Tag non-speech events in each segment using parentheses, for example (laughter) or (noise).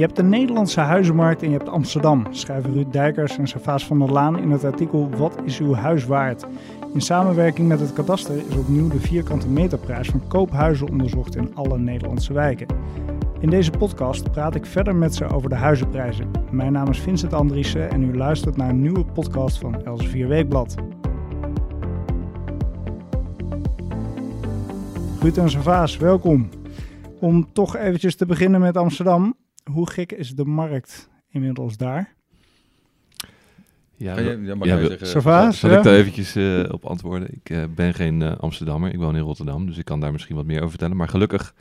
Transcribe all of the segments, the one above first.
Je hebt de Nederlandse huizenmarkt en je hebt Amsterdam, schrijven Ruud Dijkers en Savaas van der Laan in het artikel Wat is uw huis waard? In samenwerking met het kadaster is opnieuw de vierkante meterprijs van koophuizen onderzocht in alle Nederlandse wijken. In deze podcast praat ik verder met ze over de huizenprijzen. Mijn naam is Vincent Andriessen en u luistert naar een nieuwe podcast van Elsevier Weekblad. Ruud en Savaas, welkom. Om toch eventjes te beginnen met Amsterdam. Hoe gek is de markt inmiddels daar? Ja, ja, je, ja, mag ja, jij wil- zeggen, Sava? zal ik daar eventjes eh, op antwoorden? Ik eh, ben geen eh, Amsterdammer, ik woon in Rotterdam, dus ik kan daar misschien wat meer over vertellen. Maar gelukkig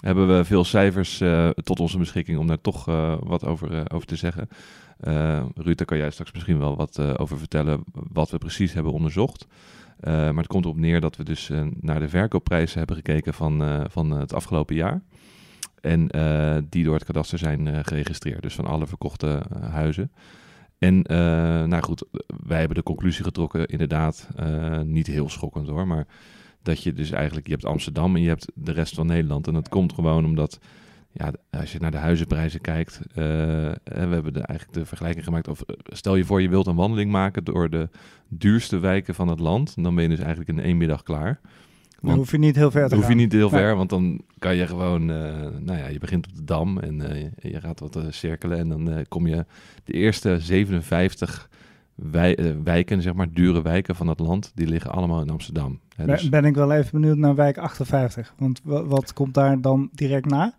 hebben we veel cijfers eh, tot onze beschikking om daar toch eh, wat over, eh, over te zeggen. Eh Ruud, daar kan jij straks misschien wel wat eh, over vertellen wat we precies hebben onderzocht. Eh, maar het komt erop neer dat we dus eh, naar de verkoopprijzen hebben gekeken van, eh, van het afgelopen jaar. En eh, die door het kadaster zijn eh, geregistreerd, dus van alle verkochte eh, huizen. En nou goed, wij hebben de conclusie getrokken, inderdaad, niet heel schokkend hoor, maar dat je dus eigenlijk, je hebt Amsterdam en je hebt de rest van Nederland. En dat komt gewoon omdat, ja, als je naar de huizenprijzen kijkt, we hebben de, eigenlijk de vergelijking gemaakt, of stel je voor je wilt een wandeling maken door de duurste wijken van het land, dan ben je dus eigenlijk in één middag klaar. Dan Want- hoef je niet heel ver te dan hoef je gaan. niet heel ver, want dan kan je gewoon, eh, nou ja, je begint op de Dam en eh, je, gaat wat eh, cirkelen en dan kom je de eerste 57 wij, eh, wijken, zeg maar, dure wijken van het land, die liggen allemaal in Amsterdam. Hè, Ben- dus, Ben ik wel even benieuwd naar wijk 58. Want wa- wat komt daar dan direct na?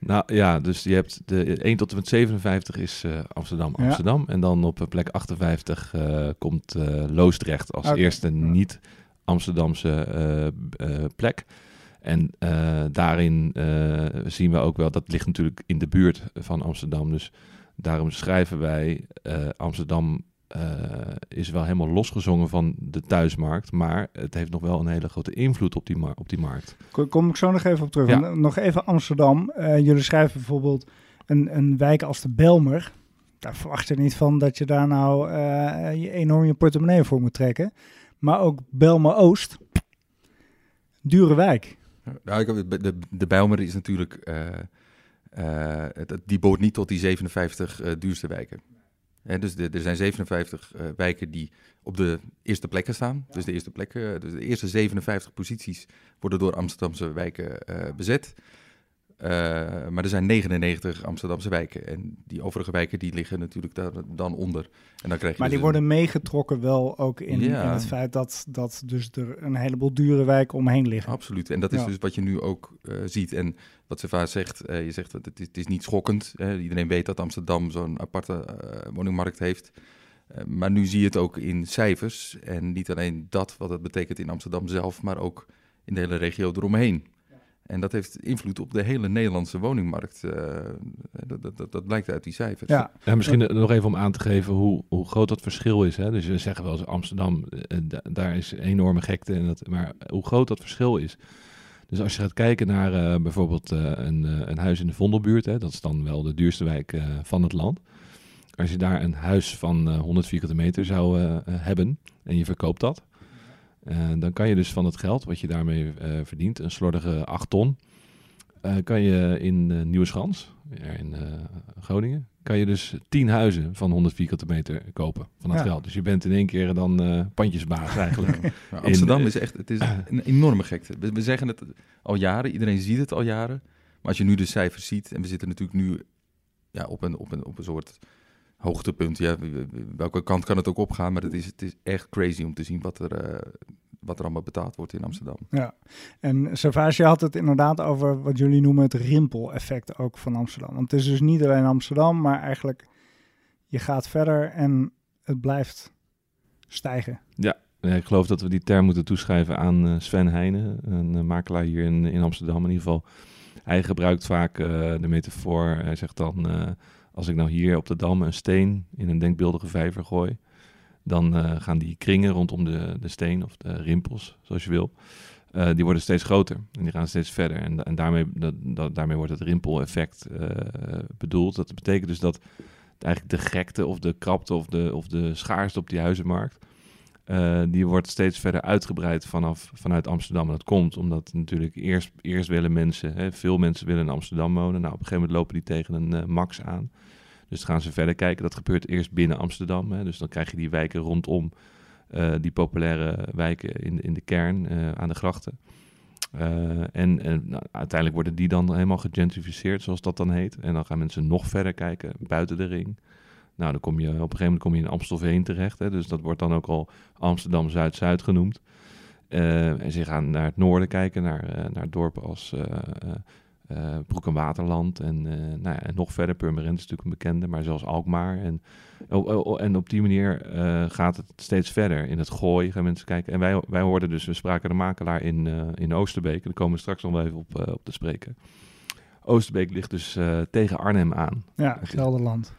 nou ja, dus je hebt de 1 tot en met 57 is Amsterdam, Ja. Amsterdam. En dan op plek 58 eh, komt eh, Loosdrecht als eerste niet-Amsterdamse eh, b- eh, plek. En eh, daarin eh, zien we ook wel, dat ligt natuurlijk in de buurt van Amsterdam. Dus daarom schrijven wij, eh, Amsterdam eh, is wel helemaal losgezongen van de thuismarkt. Maar het heeft nog wel een hele grote invloed op die, mar- op die markt. Ko- Kom ik zo nog even op terug. Ja. Eh, Nog even Amsterdam. Eh, jullie schrijven bijvoorbeeld een, een wijk als de Belmer. Daar verwacht je niet van dat je daar nou eh, je enorm je portemonnee voor moet trekken. Maar ook Belmer Oost. Dure wijk. Nou, de, de, is natuurlijk, eh, eh, die behoort niet tot die 57 eh, duurste wijken. Hè, dus er zijn 57 eh, wijken die op de eerste plekken staan. Dus de eerste plekken, dus de eerste 57 posities worden door Amsterdamse wijken bezet. Eh, maar er zijn 99 Amsterdamse wijken. En die overige wijken die liggen natuurlijk daar dan onder. En dan krijg je Maar die dus een- worden meegetrokken wel ook in, Ja. in het feit dat, dat dus er een heleboel dure wijken omheen liggen. Absoluut. En dat is Ja. dus wat je nu ook eh, ziet. En wat ze vaak zegt, eh, je zegt dat het is, het is niet schokkend. Iedereen weet dat Amsterdam zo'n aparte woningmarkt heeft. Maar nu zie je het ook in cijfers. En niet alleen dat, wat het betekent in Amsterdam zelf, maar ook in de hele regio eromheen. En dat heeft invloed op de hele Nederlandse woningmarkt. eh, dat, dat, dat, dat blijkt uit die cijfers. Ja, Ja, misschien eh, nog even om aan te geven hoe, hoe groot dat verschil is. Hè? Dus we zeggen wel eens Amsterdam, eh, da- daar is enorme gekte. En dat, maar hoe groot dat verschil is. Dus als je gaat kijken naar eh, bijvoorbeeld eh, een, eh, een huis in de Vondelbuurt, hè, dat is dan wel de duurste wijk eh, van het land. Als je daar een huis van eh, 100 vierkante meter zou eh, eh, hebben en je verkoopt dat, eh, dan kan je dus van het geld wat je daarmee eh, verdient, een slordige 8 ton, eh, kan je in eh Nieuweschans, ja, in eh, Groningen, kan je dus 10 huizen van 100 vierkante meter kopen van het Ja. geld. Dus je bent in één keer dan eh pandjesbaas eigenlijk. (laughs) Maar Amsterdam In, is echt het is een enorme gekte. We, we zeggen het al jaren, iedereen ziet het al jaren. Maar als je nu de cijfers ziet, en we zitten natuurlijk nu ja, op, een, op, een, op een soort hoogtepunt. Ja, welke kant kan het ook opgaan, maar het is, het is echt crazy om te zien wat er, eh, wat er allemaal betaald wordt in Amsterdam. Ja, en Servage had het inderdaad over wat jullie noemen het rimpel-effect ook van Amsterdam. Want het is dus niet alleen Amsterdam, maar eigenlijk je gaat verder en het blijft stijgen. Ja, ik geloof dat we die term moeten toeschrijven aan eh, Sven Heijnen, een eh, makelaar hier in, in Amsterdam in ieder geval. Hij gebruikt vaak eh, de metafoor, hij zegt dan, eh, als ik nou hier op de Dam een steen in een denkbeeldige vijver gooi, dan eh, gaan die kringen rondom de, de steen, of de rimpels, zoals je wil, eh, die worden steeds groter en die gaan steeds verder. En, en daarmee, dat, daarmee wordt het rimpeleffect eh, bedoeld. Dat betekent dus dat eigenlijk de gekte of de krapte of de, of de schaarste op die huizenmarkt Uh, die wordt steeds verder uitgebreid vanaf, vanuit Amsterdam. En dat komt omdat natuurlijk eerst, eerst willen mensen, hè, veel mensen willen in Amsterdam wonen. Nou, op een gegeven moment lopen die tegen een uh, max aan. Dus gaan ze verder kijken. Dat gebeurt eerst binnen Amsterdam. Hè. Dus dan krijg je die wijken rondom uh, die populaire wijken in, in de kern, aan de grachten. en, en nou, uiteindelijk worden die dan helemaal gegentrificeerd, zoals dat dan heet. En dan gaan mensen nog verder kijken, buiten de ring. Nou, dan kom je op een gegeven moment kom je in Amstelveen terecht. Hè, dus dat wordt dan ook al Amsterdam Zuid-Zuid genoemd. Uh, en ze gaan naar het noorden kijken, naar, uh, naar dorpen als uh, Broek en Waterland. En, nou ja, en nog verder, Purmerend is natuurlijk een bekende, maar zelfs Alkmaar. En, oh, oh, oh, en op die manier gaat het steeds verder. In het gooi gaan mensen kijken. En wij, wij hoorden dus, we spraken de makelaar in, in Oosterbeek. Daar komen we straks nog wel even op, op te spreken. Oosterbeek ligt dus tegen Arnhem aan. Ja, Gelderland.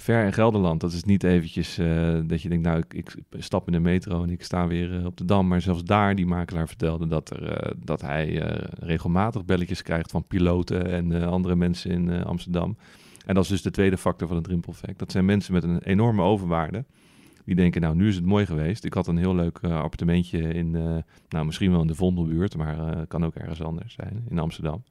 Ver in Gelderland, dat is niet eventjes uh, dat je denkt, nou, ik, ik, stap in de metro en ik sta weer uh, op de Dam. Maar zelfs daar, die makelaar vertelde dat, er, uh, dat hij regelmatig belletjes krijgt van piloten en andere mensen in Amsterdam. En dat is dus de tweede factor van het rimpeleffect. Dat zijn mensen met een enorme overwaarde. Die denken, nou, nu is het mooi geweest. Ik had een heel leuk appartementje in, nou, misschien wel in de Vondelbuurt, maar kan ook ergens anders zijn, in Amsterdam.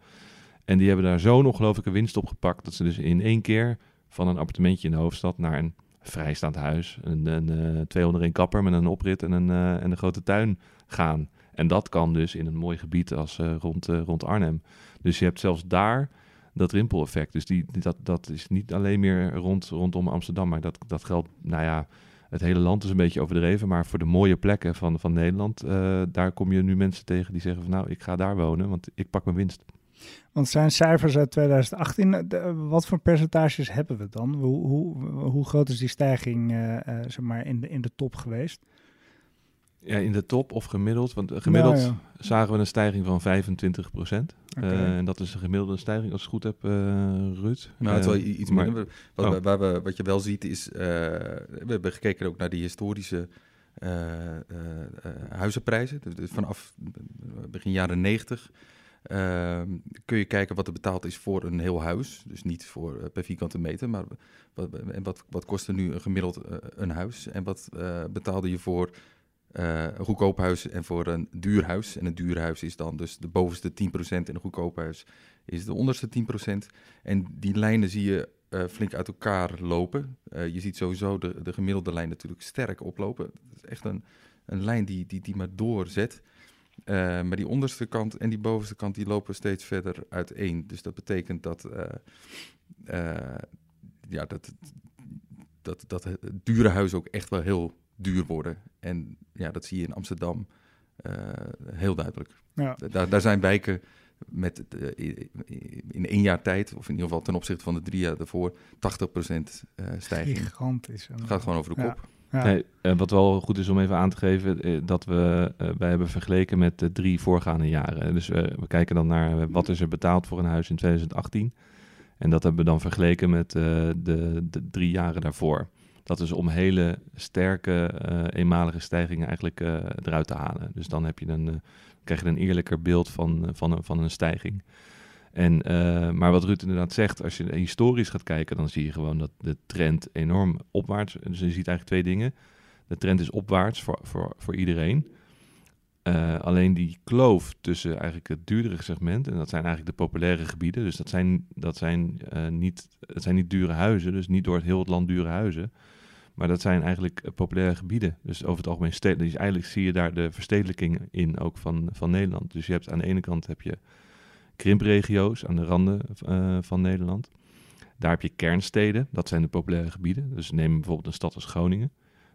En die hebben daar zo'n ongelooflijke winst op gepakt, dat ze dus in één keer van een appartementje in de hoofdstad naar een vrijstaand huis. Een, een, uh, twee onder een kapper met een oprit en een, uh, en een grote tuin gaan. En dat kan dus in een mooi gebied als uh, rond, rond Arnhem. Dus je hebt zelfs daar dat rimpeleffect. Dus die, dat, dat is niet alleen meer rond, rondom Amsterdam, maar dat, dat geldt, nou ja, het hele land is een beetje overdreven. Maar voor de mooie plekken van, van Nederland, daar kom je nu mensen tegen die zeggen van nou, ik ga daar wonen, want ik pak mijn winst. Want zijn cijfers uit 2018, wat voor percentages hebben we dan? Hoe, hoe, hoe groot is die stijging uh, uh, zeg maar in, de, in de top geweest? Ja, in de top of gemiddeld. Want gemiddeld nou, ja. zagen we een stijging van 25 procent. Okay. Uh, en dat is een gemiddelde stijging, als ik het goed heb, Ruud. Nou, het is wel iets maar, minder. Wat, oh. waar we, wat je wel ziet is, we hebben gekeken ook naar die historische huizenprijzen. Dus vanaf begin jaren 90 uh, kun je kijken wat er betaald is voor een heel huis. Dus niet voor, uh, per vierkante meter, maar wat, en wat, wat kostte nu een gemiddeld uh, een huis? En wat uh, betaalde je voor een goedkoop huis en voor een duur huis? En een duur huis is dan dus de bovenste 10% en een goedkoop huis is de onderste 10%. En die lijnen zie je flink uit elkaar lopen. je ziet sowieso de, de gemiddelde lijn natuurlijk sterk oplopen. Het is echt een, een lijn die, die, die maar doorzet. Uh, maar die onderste kant en die bovenste kant die lopen steeds verder uiteen. Dus dat betekent dat, uh, uh, ja, dat, dat, dat dure huizen ook echt wel heel duur worden. En ja, dat zie je in Amsterdam heel duidelijk. Ja. Daar, daar zijn wijken met in één jaar tijd, of in ieder geval ten opzichte van de drie jaar daarvoor, 80% stijging. Gigantisch. Het gaat gewoon over de kop. Ja. Uh, wat wel goed is om even aan te geven, uh, dat we uh, wij hebben vergeleken met de drie voorgaande jaren. Dus we kijken dan naar wat is er betaald voor een huis in 2018. En dat hebben we dan vergeleken met de, de, drie jaren daarvoor. Dat is om hele sterke eenmalige stijgingen eigenlijk eruit te halen. Dus dan heb je een, krijg je een eerlijker beeld van, van, van een stijging. En, uh, maar wat Ruud inderdaad zegt, als je historisch gaat kijken, dan zie je gewoon dat de trend enorm opwaarts. Dus je ziet eigenlijk twee dingen. De trend is opwaarts voor, voor, voor iedereen. Uh, alleen die kloof tussen eigenlijk het duurdere segment, en dat zijn eigenlijk de populaire gebieden. Dus dat zijn, dat zijn, niet, dat zijn niet dure huizen, dus niet door het heel het land dure huizen. Maar dat zijn eigenlijk populaire gebieden. Dus over het algemeen stedelijk. Dus eigenlijk zie je daar de verstedelijking in ook van, van Nederland. Dus je hebt aan de ene kant heb je krimpregio's aan de randen uh, van Nederland. Daar heb je kernsteden, dat zijn de populaire gebieden. Dus neem bijvoorbeeld een stad als Groningen.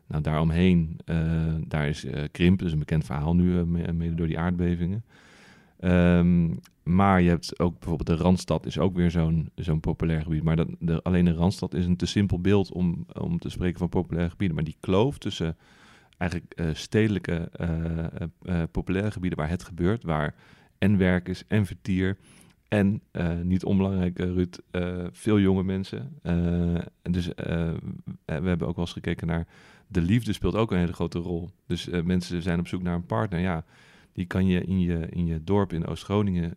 Nou, daaromheen, uh, daar is uh, krimp, is een bekend verhaal nu, mede door die aardbevingen. Um, maar je hebt ook bijvoorbeeld de Randstad is ook weer zo'n zo'n populair gebied. Maar dat, de, alleen de Randstad is een te simpel beeld om, om te spreken van populaire gebieden. Maar die kloof tussen eigenlijk stedelijke populaire gebieden waar het gebeurt, waar en werkers en vertier. En uh, niet onbelangrijk, uh, Ruud, uh, veel jonge mensen. dus we hebben ook wel eens gekeken naar de liefde speelt ook een hele grote rol. Dus mensen zijn op zoek naar een partner. Ja, die kan je in je, in je dorp in Oost-Groningen,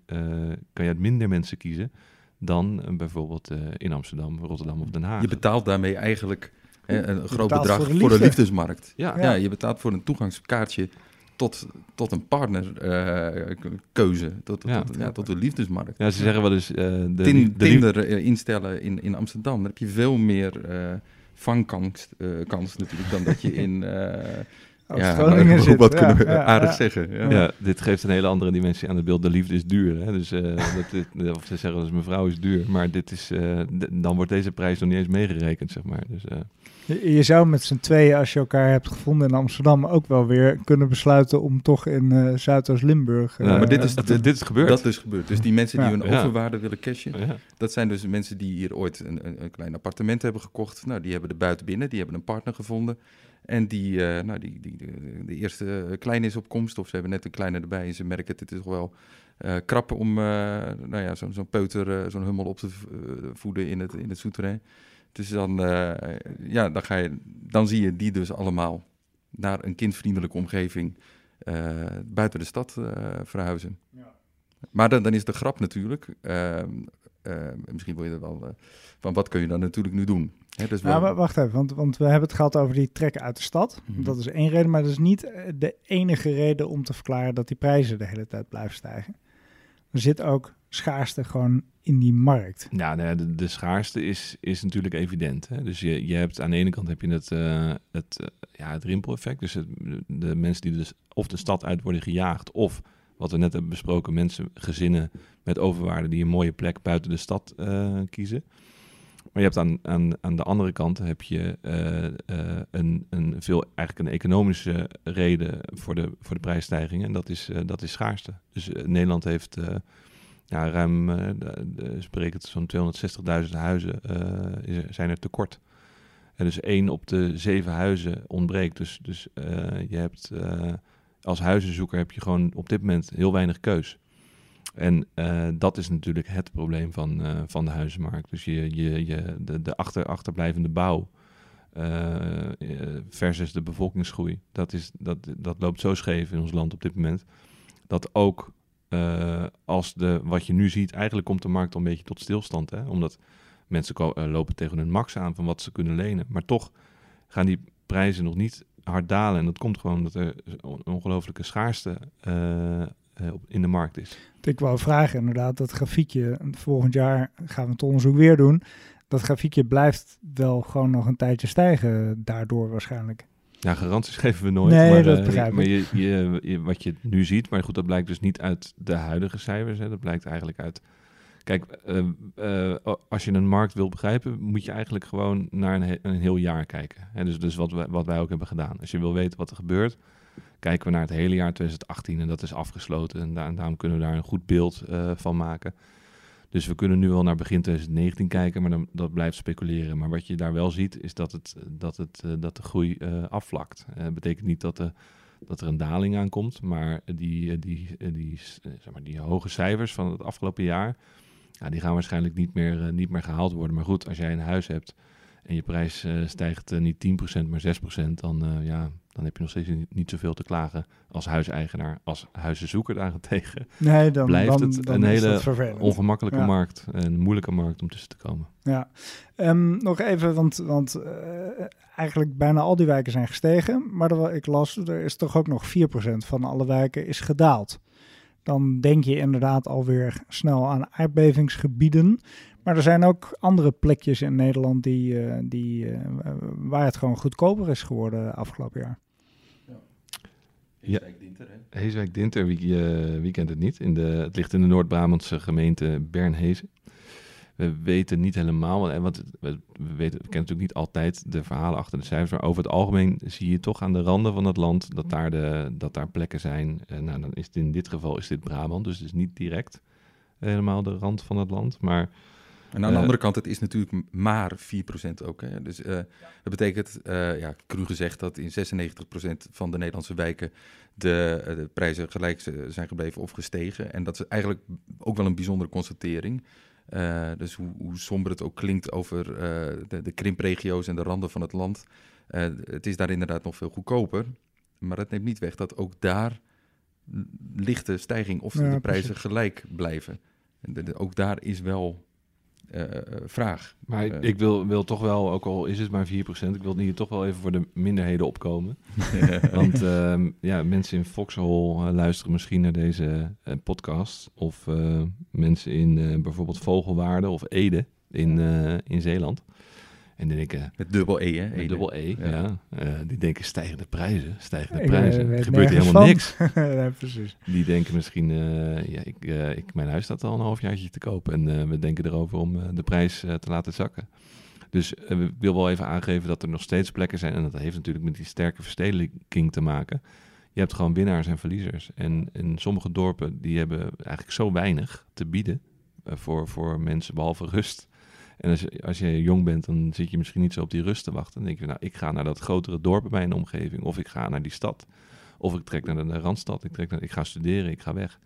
kan je uit minder mensen kiezen dan bijvoorbeeld in Amsterdam, Rotterdam of Den Haag. Je betaalt daarmee eigenlijk Hè, een groot bedrag voor de voor de, liefde. liefdesmarkt. Ja, Ja. je betaalt voor een toegangskaartje tot, tot een partnerkeuze, tot, Ja. tot, ja, tot de liefdesmarkt. ja ze zeggen wel eens... eh, de, Tin- de Tinder eh, instellen in, in Amsterdam, dan heb je veel meer eh vangkans eh, kans natuurlijk dan dat je (laughs) in... eh, Als ja, zit. wat Ja, kunnen we ja, aardig ja. zeggen. Ja. Ja, dit geeft een hele andere dimensie aan het beeld. De liefde is duur. Hè? Dus, eh, (laughs) dat dit, of ze zeggen dus mevrouw is duur. Maar dit is, eh, dan wordt deze prijs nog niet eens meegerekend, zeg maar. Dus, eh, Je, je zou met z'n tweeën, als je elkaar hebt gevonden in Amsterdam, ook wel weer kunnen besluiten om toch in eh Zuidoost-Limburg... nou, eh, maar dit is- dit, dit is gebeurd. Dat is gebeurd. Dus die mensen die Ja. hun Ja. overwaarde willen cashen, ja. dat zijn dus mensen die hier ooit een, een, een klein appartement hebben gekocht. Nou, die hebben de buiten binnen, die hebben een partner gevonden. En die, eh, nou, die, die, de, de eerste eh, klein is op komst, of ze hebben net een kleine erbij en ze merken het, het is toch wel eh krap om nou ja, zo'n zo'n peuter, zo'n hummel op te voeden in het, in het souterrain. Dus dan, ja, dan, ga je, dan zie je die dus allemaal naar een kindvriendelijke omgeving buiten de stad verhuizen. Maar dan, dan is de grap natuurlijk, ehm, eh, misschien wil je er wel, eh, van wat kun je dan natuurlijk nu doen? Hè, dus Nou, we- wa- wacht even, want, want we hebben het gehad over die trekken uit de stad. Mhm. Dat is één reden, maar dat is niet eh, de enige reden om te verklaren dat die prijzen de hele tijd blijven stijgen. Er zit ook schaarste gewoon in die markt. Ja, nou ja, de, de schaarste is, is natuurlijk evident. Hè? Dus je, je hebt aan de ene kant heb je het, eh, het, eh, ja, het rimpeleffect. Dus het, de mensen die dus of de stad uit worden gejaagd, of wat we net hebben besproken, mensen, gezinnen met overwaarde die een mooie plek buiten de stad eh, kiezen. Maar je hebt aan, aan, aan de andere kant heb je eh, eh, een, een veel eigenlijk een economische reden voor de, voor de prijsstijging. En dat is, dat is schaarste. Dus Nederland heeft ja, ruim, berekent zo'n 260.000 huizen is zijn er tekort. En dus één op de zeven huizen ontbreekt. Dus, dus je hebt als huizenzoeker heb je gewoon op dit moment heel weinig keus. En eh, dat is natuurlijk het probleem van, eh, van de huizenmarkt. Dus je, je, je, de, de achter, achterblijvende bouw eh, versus de bevolkingsgroei. Dat, is, dat, dat loopt zo scheef in ons land op dit moment. Dat ook als de, wat je nu ziet, eigenlijk komt de markt al een beetje tot stilstand. Hè? Omdat mensen lopen tegen hun max aan van wat ze kunnen lenen. Maar toch gaan die prijzen nog niet hard dalen. En dat komt gewoon omdat er een ongelooflijke schaarste eh, eh, in de markt is. Ik wou vragen inderdaad, dat grafiekje, volgend jaar gaan we het onderzoek weer doen. Dat grafiekje blijft wel gewoon nog een tijdje stijgen daardoor waarschijnlijk. Ja, garanties (laughs) geven we nooit. Nee, maar, dat eh, begrijp maar je, je, je- wat je nu ziet, maar goed, dat blijkt dus niet uit de huidige cijfers. Hè. Dat blijkt eigenlijk uit. Kijk, eh, eh, als je een markt wil begrijpen, moet je eigenlijk gewoon naar een, he- een heel jaar kijken. Hè. Dus, dus wat, wij, wat wij ook hebben gedaan. Als je wil weten wat er gebeurt, kijken we naar het hele jaar 2018 en dat is afgesloten. En, da- en daarom kunnen we daar een goed beeld eh, van maken. Dus we kunnen nu wel naar begin 2019 kijken, maar dan, dat blijft speculeren. Maar wat je daar wel ziet, is dat, het, dat, het, dat de groei afvlakt. Dat betekent niet dat, de, dat er een daling aankomt, maar die, die, die, zeg maar die hoge cijfers van het afgelopen jaar, ja, die gaan waarschijnlijk niet meer, eh, niet meer gehaald worden. Maar goed, als jij een huis hebt en je prijs eh, stijgt eh, niet 10%, maar 6%, dan, ja, dan heb je nog steeds niet, niet zoveel te klagen als huiseigenaar. Als huizenzoeker daarentegen Nee, dan blijft dan, het dan een hele ongemakkelijke Ja. markt. en Een moeilijke markt om tussen te komen. Ja, Ehm, nog even, want, want eh, eigenlijk bijna al die wijken zijn gestegen. Maar er, ik las, er is toch ook nog 4% van alle wijken is gedaald. Dan denk je inderdaad alweer snel aan aardbevingsgebieden. Maar er zijn ook andere plekjes in Nederland die, eh, die, eh, waar het gewoon goedkoper is geworden afgelopen jaar. Ja. Heeswijk Dinter, wie, eh, wie kent het niet? In de, het ligt in de Noord-Brabantse gemeente Bernhezen. We weten niet helemaal, eh, want we, we, weten, we kennen natuurlijk niet altijd de verhalen achter de cijfers. Maar over het algemeen zie je toch aan de randen van het land dat daar, de, dat daar plekken zijn. Eh, nou, dan is het in dit geval is dit Brabant, dus het is niet direct helemaal de rand van het land. Maar En aan de Eh, andere kant, het is natuurlijk maar 4% ook. Hè? Dus eh, dat betekent, eh ja, cru gezegd, dat in 96% van de Nederlandse wijken de, eh, de prijzen gelijk zijn gebleven of gestegen. En dat is eigenlijk ook wel een bijzondere constatering. Eh, dus hoe, hoe somber het ook klinkt over eh, de, de krimpregio's en de randen van het land. eh, het is daar inderdaad nog veel goedkoper. Maar dat neemt niet weg dat ook daar lichte stijging of Ja, de prijzen precies. gelijk blijven. En de- de- ook daar is wel eh, vraag. Maar ik, Eh. ik wil, wil toch wel, ook al is het maar 4%, ik wil hier toch wel even voor de minderheden opkomen. (laughs) Want ehm, ja, mensen in Foxhol eh, luisteren misschien naar deze eh, podcast. Of eh, mensen in eh, bijvoorbeeld Vogelwaarde of Ede in, eh, in Zeeland. En die denken, Met dubbel E, hè? met Ede. dubbel E, ja. Ja. eh, die denken stijgende prijzen, stijgende Ik, eh, prijzen. Er gebeurt helemaal van. niks. (laughs) ja, precies. Die denken misschien, eh, ja, ik, eh, ik, mijn huis staat al een halfjaartje te koop. En eh, we denken erover om eh, de prijs eh, te laten zakken. Dus eh, ik wil wel even aangeven dat er nog steeds plekken zijn. En dat heeft natuurlijk met die sterke verstedelijking te maken. Je hebt gewoon winnaars en verliezers. En, en sommige dorpen die hebben eigenlijk zo weinig te bieden eh, voor, voor mensen, behalve rust. En als je, als je jong bent, dan zit je misschien niet zo op die rust te wachten. Dan denk je, nou, ik ga naar dat grotere dorp bij mijn omgeving. Of ik ga naar die stad. Of ik trek naar de, de Randstad. Ik, trek naar, ik ga studeren, ik ga weg.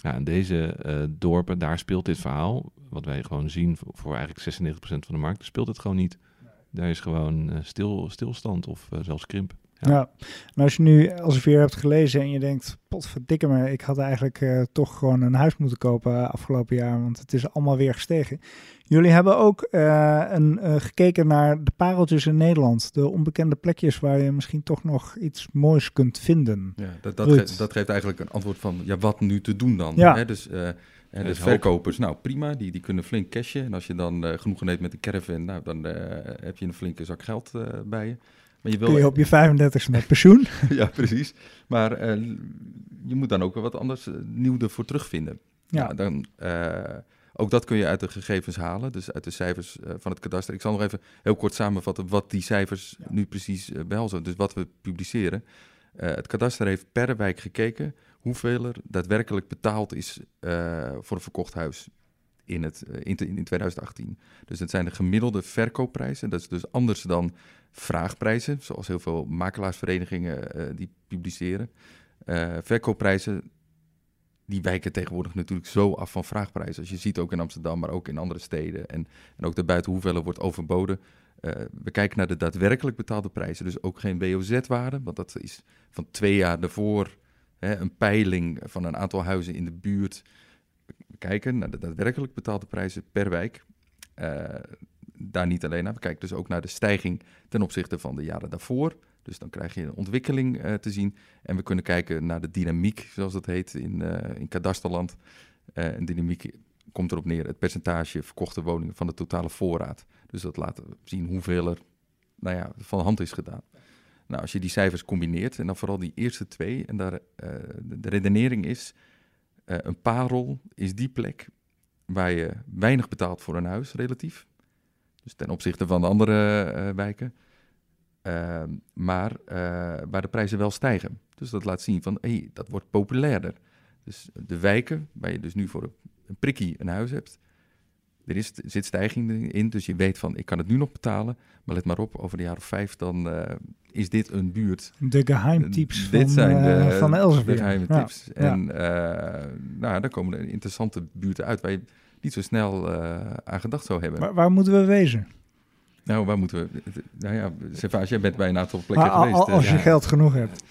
Ja, en deze eh, dorpen, daar speelt dit verhaal, wat wij gewoon zien voor, voor eigenlijk 96% van de markt, speelt het gewoon niet. Daar is gewoon eh, stil, stilstand of eh, zelfs krimp. Ja. Ja. Maar als je nu Elsevier hebt gelezen en je denkt, potverdikke me, ik had eigenlijk eh, toch gewoon een huis moeten kopen eh, afgelopen jaar, want het is allemaal weer gestegen. Jullie hebben ook eh, een, eh, gekeken naar de pareltjes in Nederland, de onbekende plekjes waar je misschien toch nog iets moois kunt vinden. Ja, dat, dat, ge- dat geeft eigenlijk een antwoord van, ja, wat nu te doen dan? Ja. Hè, dus eh, hoop. verkopers, nou prima, die, die kunnen flink cashen. En als je dan eh genoegen neemt met de caravan, nou, dan eh, heb je een flinke zak geld eh, bij je. Maar je wil, Kun je op je 35 met pensioen? (laughs) ja, precies. Maar eh, je moet dan ook wel wat anders eh, nieuw ervoor terugvinden. Ja. Nou, dan, eh, ook dat kun je uit de gegevens halen, dus uit de cijfers van het kadaster. Ik zal nog even heel kort samenvatten wat die cijfers nu precies eh, behelzen. Dus wat we publiceren. Het kadaster heeft per wijk gekeken hoeveel er daadwerkelijk betaald is voor een verkocht huis in, het, eh, in, in 2018. Dus dat zijn de gemiddelde verkoopprijzen. Dat is dus anders dan vraagprijzen, zoals heel veel makelaarsverenigingen eh, die publiceren. Eh, verkoopprijzen die wijken tegenwoordig natuurlijk zo af van vraagprijzen. Als je ziet ook in Amsterdam, maar ook in andere steden en, en ook daarbuiten hoeveel wordt overboden. Eh, we kijken naar de daadwerkelijk betaalde prijzen, dus ook geen WOZ-waarde, want dat is van twee jaar daarvoor hè, een peiling van een aantal huizen in de buurt. Kijken naar de daadwerkelijk betaalde prijzen per wijk. Eh, daar niet alleen naar, we kijken dus ook naar de stijging ten opzichte van de jaren daarvoor. Dus dan krijg je een ontwikkeling eh, te zien. En we kunnen kijken naar de dynamiek, zoals dat heet in, eh in kadasterland. Eh en dynamiek komt erop neer het percentage verkochte woningen van de totale voorraad. Dus dat laat zien hoeveel er nou ja, van hand is gedaan. Nou, als je die cijfers combineert, en dan vooral die eerste twee, en daar de redenering is, eh, een parel is die plek waar je weinig betaalt voor een huis relatief. Dus ten opzichte van de andere eh, wijken. Uh, maar uh, waar de prijzen wel stijgen. Dus dat laat zien van, hey, dat wordt populairder. Dus de wijken, waar je dus nu voor een prikkie een huis hebt, er is, zit stijging in, dus je weet van, ik kan het nu nog betalen, maar let maar op, over een jaar of vijf, dan uh, is dit een buurt. De geheimtips dit van, zijn de, uh, van Elsevier. De geheime ja. tips. En ja. nou, daar komen er interessante buurten uit waar je niet zo snel uh, aan gedacht zou hebben. Maar waar moeten we wezen? Nou, waar moeten we... Nou ja, Servaas, jij bent bij een aantal plekken maar, geweest. Als je ja. geld genoeg hebt.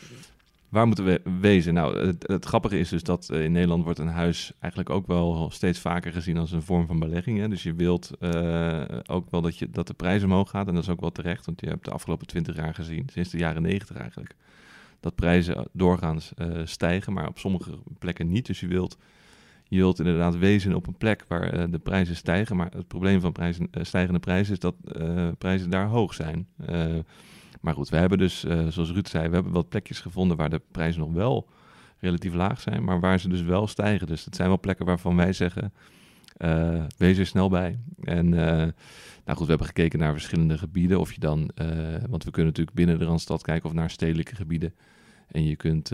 Waar moeten we wezen? Nou, het, grappige is dus dat uh, in Nederland wordt een huis eigenlijk ook wel steeds vaker gezien als een vorm van belegging. Hè? Dus je wilt uh, ook wel dat, je, dat de prijs omhoog gaat. En dat is ook wel terecht, want je hebt de afgelopen twintig jaar gezien, sinds de jaren negentig eigenlijk, dat prijzen doorgaans uh, stijgen, maar op sommige plekken niet. Dus je wilt, je wilt inderdaad wezen op een plek waar de prijzen stijgen. Maar het probleem van prijzen, stijgende prijzen is dat prijzen daar hoog zijn. Maar goed, we hebben dus, uh, zoals Ruud zei, we hebben wat plekjes gevonden waar de prijzen nog wel relatief laag zijn, maar waar ze dus wel stijgen. Dus dat zijn wel plekken waarvan wij zeggen, uh, wees er snel bij. En uh, nou goed, we hebben gekeken naar verschillende gebieden. Of je dan, uh, want we kunnen natuurlijk binnen de Randstad kijken of naar stedelijke gebieden. En je kunt,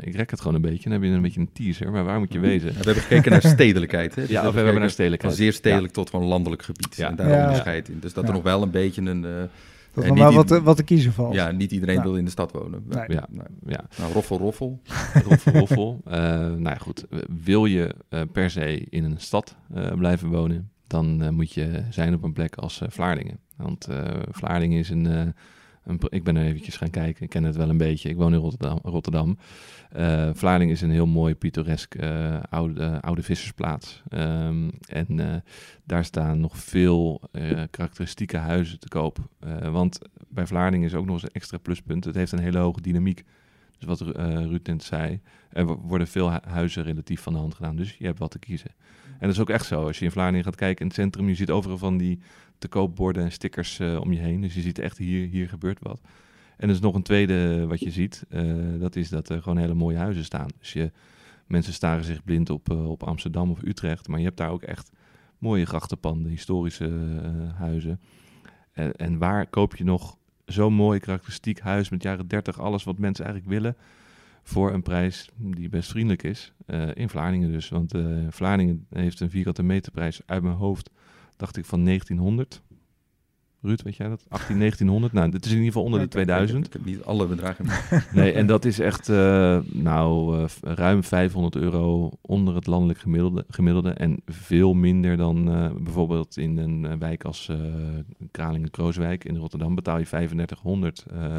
ik rek het gewoon een beetje, dan heb je een beetje een teaser, maar waar moet je wezen? Ja, we hebben gekeken naar (laughs) stedelijkheid. Hè? Dus ja, we, we hebben naar stedelijkheid. Van zeer stedelijk ja. tot gewoon landelijk gebied. Ja. En daar ja. onderscheid in. Dus dat er nog wel een beetje een... eh, dat maar wat, te, wat te kiezen valt. Ja, niet iedereen ja. wil in de stad wonen. Nee. Ja, nee. ja. Nou, roffel, roffel. (laughs) roffel, roffel. Uh, nou ja, goed. Wil je uh, per se in een stad uh, blijven wonen, dan moet je zijn op een plek als Vlaardingen. Want Vlaardingen is een, ik ben er eventjes gaan kijken. Ik ken het wel een beetje. Ik woon in Rotterdam. Rotterdam. Eh, Vlaardingen is een heel mooi, pittoresk eh, oude, eh, oude vissersplaats. Ehm, en daar staan nog veel karakteristieke huizen te koop. Want bij Vlaardingen is ook nog eens een extra pluspunt. Het heeft een hele hoge dynamiek. Dus wat Ru- Ruud net zei, er wo- worden veel hu- huizen relatief van de hand gedaan. Dus je hebt wat te kiezen. En dat is ook echt zo. Als je in Vlaardingen gaat kijken in het centrum, je ziet overal van die te koopborden en stickers eh, om je heen. Dus je ziet echt hier, hier gebeurt wat. En er is nog een tweede wat je ziet. eh, dat is dat er gewoon hele mooie huizen staan. Dus je, mensen staren zich blind op, eh, op Amsterdam of Utrecht. Maar je hebt daar ook echt mooie grachtenpanden, historische eh, huizen. En, en waar koop je nog zo'n mooi karakteristiek huis met jaren 30, alles wat mensen eigenlijk willen, voor een prijs die best vriendelijk is? Eh, in Vlaardingen dus. Want eh Vlaardingen heeft een vierkante meterprijs uit mijn hoofd, dacht ik, van 1900. Ruud, weet jij dat? 18, 1900? Nou, dit is in ieder geval onder de Ik heb- 2000. Ik heb niet alle bedragen. (laughs) Nee, en dat is echt eh, nou, eh, ruim 500 euro onder het landelijk gemiddelde, gemiddelde. En veel minder dan eh, bijvoorbeeld in een wijk als Kralingen-Krooswijk in Rotterdam betaal je 3500. eh,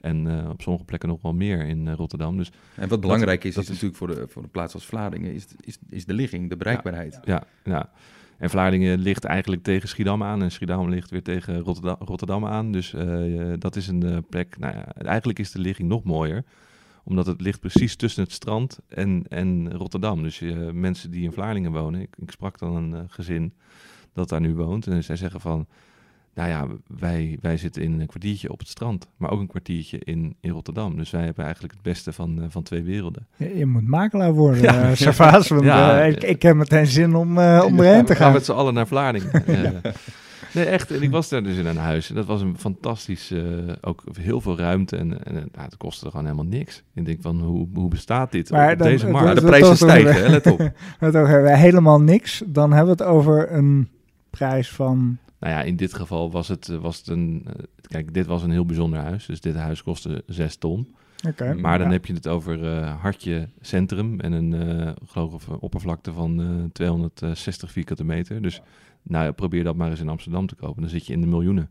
en op sommige plekken nog wel meer in Rotterdam. Dus En wat belangrijk is, dat is, is- natuurlijk voor de, voor de plaats als Vlaardingen, is, is, is de ligging, de bereikbaarheid. ja, ja. En Vlaardingen ligt eigenlijk tegen Schiedam aan. En Schiedam ligt weer tegen Rotterdam, Rotterdam aan. Dus eh, dat is een eh, plek. Nou ja, eigenlijk is de ligging nog mooier. Omdat het ligt precies tussen het strand en, en Rotterdam. Dus eh, mensen die in Vlaardingen wonen. Ik, sprak dan een gezin dat daar nu woont. En zij zeggen van. Nou ja, wij, wij zitten in een kwartiertje op het strand. Maar ook een kwartiertje in, in Rotterdam. Dus wij hebben eigenlijk het beste van, eh, van twee werelden. Je, je moet makelaar worden, Ja. ja. Servaas. Want (laughs) Ja. eh, ik, ik heb meteen zin om, eh om erheen te We gaan gaan. met z'n allen naar Vlaardingen. (laughs) Eh, Nee, echt. En ik was daar dus in een huis. En dat was een fantastisch, eh, ook heel veel ruimte. En, en nou, het kostte gewoon helemaal niks. Ik denk van, hoe, hoe bestaat dit Maar op dan- deze het markt? Maar de dat- prijzen stijgen, hè, let op. Ook hebben we helemaal niks. Dan hebben we het over een prijs van... Nou ja, in dit geval was het, eh, was het een... eh, kijk, dit was een heel bijzonder huis. Dus dit huis kostte 6 ton. Oké. Maar dan ja. heb je het over eh, Hartje Centrum en een eh, geloof ik, oppervlakte van eh, 260 vierkante meter. Dus nou, ja, probeer dat maar eens in Amsterdam te kopen. Dan zit je in de miljoenen.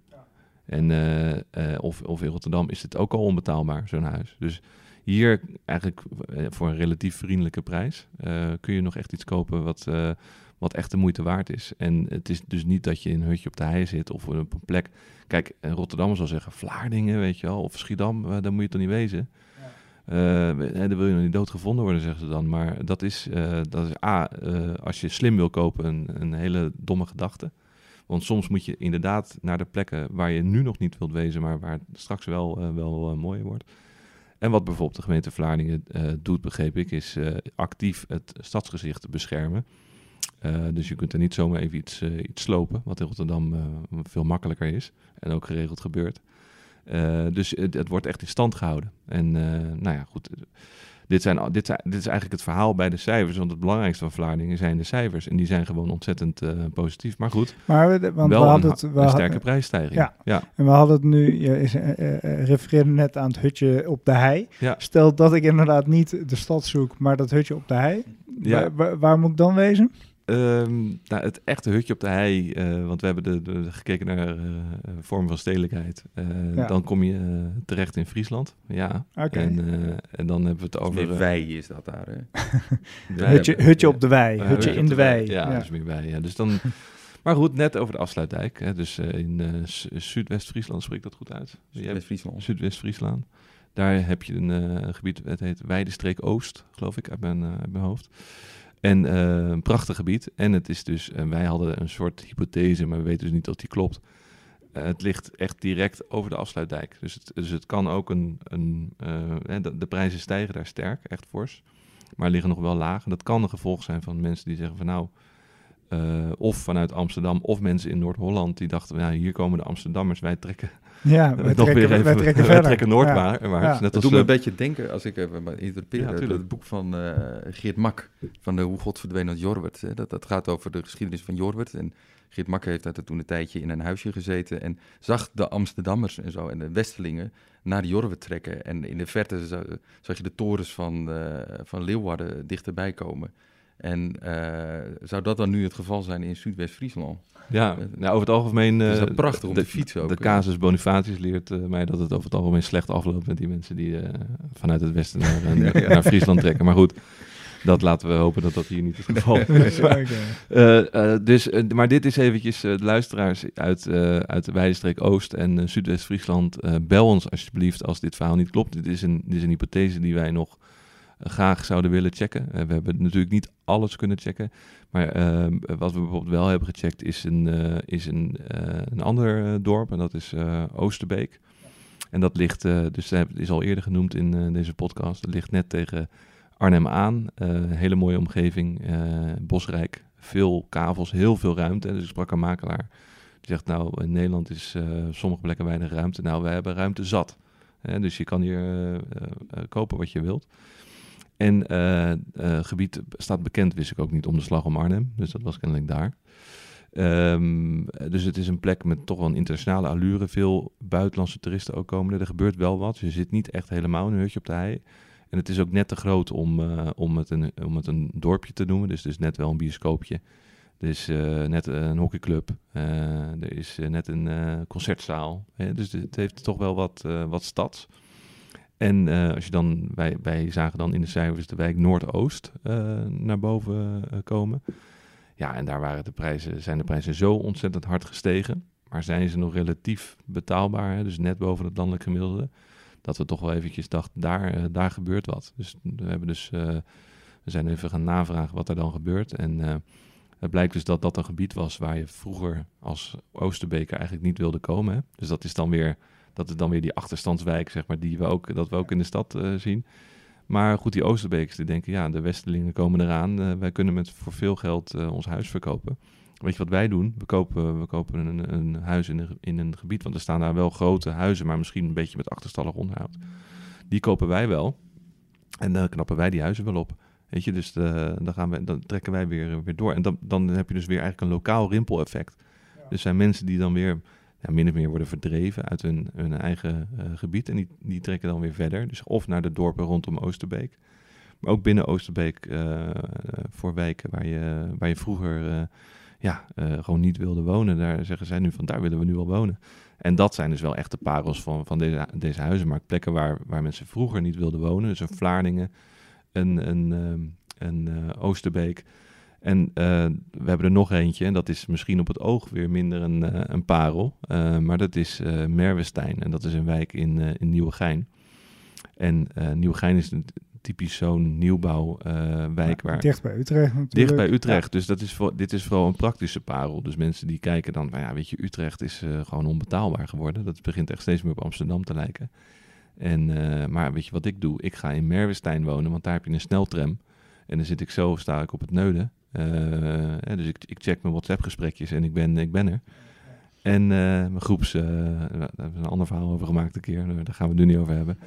En, eh, eh, of, of in Rotterdam is het ook al onbetaalbaar, zo'n huis. Dus hier eigenlijk voor een relatief vriendelijke prijs eh, kun je nog echt iets kopen wat, eh, wat echt de moeite waard is. En het is dus niet dat je in een hutje op de hei zit of op een plek. Kijk, eh, Rotterdam zal zeggen Vlaardingen, weet je wel, of Schiedam, eh, daar moet je toch niet wezen. Eh, dan wil je nog niet doodgevonden worden, zeggen ze dan. Maar dat is, dat is A, als je slim wil kopen, een, een hele domme gedachte. Want soms moet je inderdaad naar de plekken waar je nu nog niet wilt wezen, maar waar het straks wel, wel mooier wordt. En wat bijvoorbeeld de gemeente Vlaardingen doet, begreep ik, is actief het stadsgezicht beschermen. Eh, dus je kunt er niet zomaar even iets, eh, iets slopen, wat in Rotterdam eh, veel makkelijker is en ook geregeld gebeurt. Dus het, het wordt echt in stand gehouden. En nou ja, goed. Dit, zijn, dit, dit is eigenlijk het verhaal bij de cijfers. Want het belangrijkste van Vlaardingen zijn de cijfers. En die zijn gewoon ontzettend positief. Maar goed, Maar we, want wel we een, hadden het... ha- We een sterke prijsstijging. Ja. ja. En we hadden het nu, je is, refereerde net aan het hutje op de hei. Ja. Stel dat ik inderdaad niet de stad zoek, maar dat hutje op de hei. Ja. Waar, waar- waar moet ik dan wezen? Ehm, nou, het echte hutje op de hei, eh, want we hebben de, de- gekeken naar eh vormen van stedelijkheid. Eh, Ja. Dan kom je terecht in Friesland. Ja. Oké. En, eh, en dan hebben we het over... Eh, wij is dat daar. Hè? Hutje, (laughs) hebben- hutje ja. op de wei, hutje in de wei. Ja, Ja. dus meer bij. Ja. Dus dan, (laughs) maar goed, net over de afsluitdijk. Hè. Dus in eh, Zu- Zuidwest-Friesland spreekt dat goed uit. Je hebt West-Friesland. Zuidwest-Friesland. Daar heb je een eh, gebied, het heet Weidestreek Oost, geloof ik, uit mijn, eh, uit mijn hoofd. En eh, een prachtig gebied. En het is dus, en wij hadden een soort hypothese, maar we weten dus niet of die klopt. Eh, het ligt echt direct over de afsluitdijk. Dus het, dus het kan ook een, een eh, de, de prijzen stijgen daar sterk, echt fors. Maar liggen nog wel laag. En dat kan een gevolg zijn van mensen die zeggen van nou, eh, of vanuit Amsterdam, of mensen in Noord-Holland die dachten, ja, hier komen de Amsterdammers, wij trekken Ja, (laughs) wij nog trekken, weer even, wij trekken wij verder. trekken Ja. noordwaarts. Ja. Net Dat doet me een eh, beetje denken, als ik even maar interpreteer, Ja, het- boek van eh, Geert Mak, van de Hoe God verdween uit Jorwert. Hè. Dat, dat gaat over de geschiedenis van Jorwert. En Geert Mak heeft daar toen een tijdje in een huisje gezeten en zag de Amsterdammers en zo en de Westelingen naar Jorwert trekken. En in de verte za- zag je de torens van, eh, van Leeuwarden dichterbij komen. En eh, zou dat dan nu het geval zijn in Zuidwest-Friesland? Ja, nou, over het algemeen... is dat eh, prachtig om de, te fietsen ook, De casus Bonifatius leert eh, mij dat het over het algemeen slecht afloopt met die mensen die eh, vanuit het westen naar, (laughs) naar, naar Friesland trekken. Maar goed, dat laten we hopen dat dat hier niet het (laughs) geval is. Eh, eh, dus, eh, maar dit is eventjes eh, de luisteraars uit, eh, uit de Weidestreek Oost en eh, Zuidwest-Friesland. eh, bel ons alsjeblieft als dit verhaal niet klopt. Dit is een, dit is een hypothese die wij nog eh, graag zouden willen checken. Eh, we hebben natuurlijk niet alles kunnen checken. Maar eh, wat we bijvoorbeeld wel hebben gecheckt is een, eh, is een, eh, een ander dorp. En dat is Oosterbeek. En dat ligt, dus dat is al eerder genoemd in deze podcast. Dat ligt net tegen Arnhem aan. Hele mooie omgeving, bosrijk, veel kavels, heel veel ruimte. Dus ik sprak een makelaar. Die zegt, nou, in Nederland is sommige plekken weinig ruimte. Nou, we hebben ruimte zat. Dus je kan hier kopen wat je wilt. En eh, eh, gebied staat bekend, wist ik ook niet, om de slag om Arnhem. Dus dat was kennelijk daar. Ehm, dus het is een plek met toch wel een internationale allure. Veel buitenlandse toeristen ook komen er. Gebeurt wel wat. Je zit niet echt helemaal een hutje op de hei. En het is ook net te groot om, eh, om, het, een, om het een dorpje te noemen. Dus het is net wel een bioscoopje. Er is net een hockeyclub. Er is net een concertzaal. Dus het heeft toch wel wat, wat stads. En eh, als je dan, wij, wij zagen dan in de cijfers de wijk Noordoost eh, naar boven eh, komen. Ja, en daar waren de prijzen, zijn de prijzen zo ontzettend hard gestegen. Maar zijn ze nog relatief betaalbaar, hè? dus net boven het landelijk gemiddelde. Dat we toch wel eventjes dachten, daar, daar gebeurt wat. Dus we hebben dus, we zijn even gaan navragen wat er dan gebeurt. En het blijkt dus dat dat een gebied was waar je vroeger als Oosterbeker eigenlijk niet wilde komen. Hè? Dus dat is dan weer, dat is dan weer die achterstandswijk, zeg maar, die we ook, dat we ook in de stad eh, zien. Maar goed, die Oosterbekers die denken, ja, de Westelingen komen eraan. eh, wij kunnen met voor veel geld eh, ons huis verkopen. Weet je wat wij doen? We kopen, we kopen een, een huis in een, in een gebied, want er staan daar wel grote huizen, maar misschien een beetje met achterstallig onderhoud. Die kopen wij wel. En dan knappen wij die huizen wel op. Weet je, dus eh, dan, gaan we, dan trekken wij weer, weer door. En dan, dan heb je dus weer eigenlijk een lokaal rimpeleffect. Dus zijn mensen die dan weer ja, min of meer worden verdreven uit hun, hun eigen eh, gebied. En die, die trekken dan weer verder. Dus of naar de dorpen rondom Oosterbeek. Maar ook binnen Oosterbeek eh, voor wijken waar je, waar je vroeger eh, ja, eh, gewoon niet wilde wonen. Daar zeggen zij nu van, daar willen we nu wel wonen. En dat zijn dus wel echte parels van, van deze, deze huizenmarkt. Plekken waar, waar mensen vroeger niet wilden wonen. Dus een Vlaardingen, een, een, ehm, een eh, Oosterbeek. En eh, we hebben er nog eentje, en dat is misschien op het oog weer minder een, eh, een parel. eh, maar dat is Merwestein, en dat is een wijk in, in Nieuwegein. En Nieuwegein is een typisch zo'n nieuwbouwwijk waar... Dicht bij Utrecht natuurlijk. Dicht bij Utrecht. Dus dat is voor, dit is vooral een praktische parel. Dus mensen die kijken dan, ja, weet je, Utrecht is gewoon onbetaalbaar geworden. Dat begint echt steeds meer op Amsterdam te lijken. En, maar weet je wat ik doe? Ik ga in Merwestein wonen, want daar heb je een sneltram. En dan zit ik zo, sta ik op het neuden. Eh, dus ik, check mijn WhatsApp-gesprekjes en ik ben, ik ben er. En eh, mijn groeps, eh, daar hebben we een ander verhaal over gemaakt een keer. Daar gaan we het nu niet over hebben.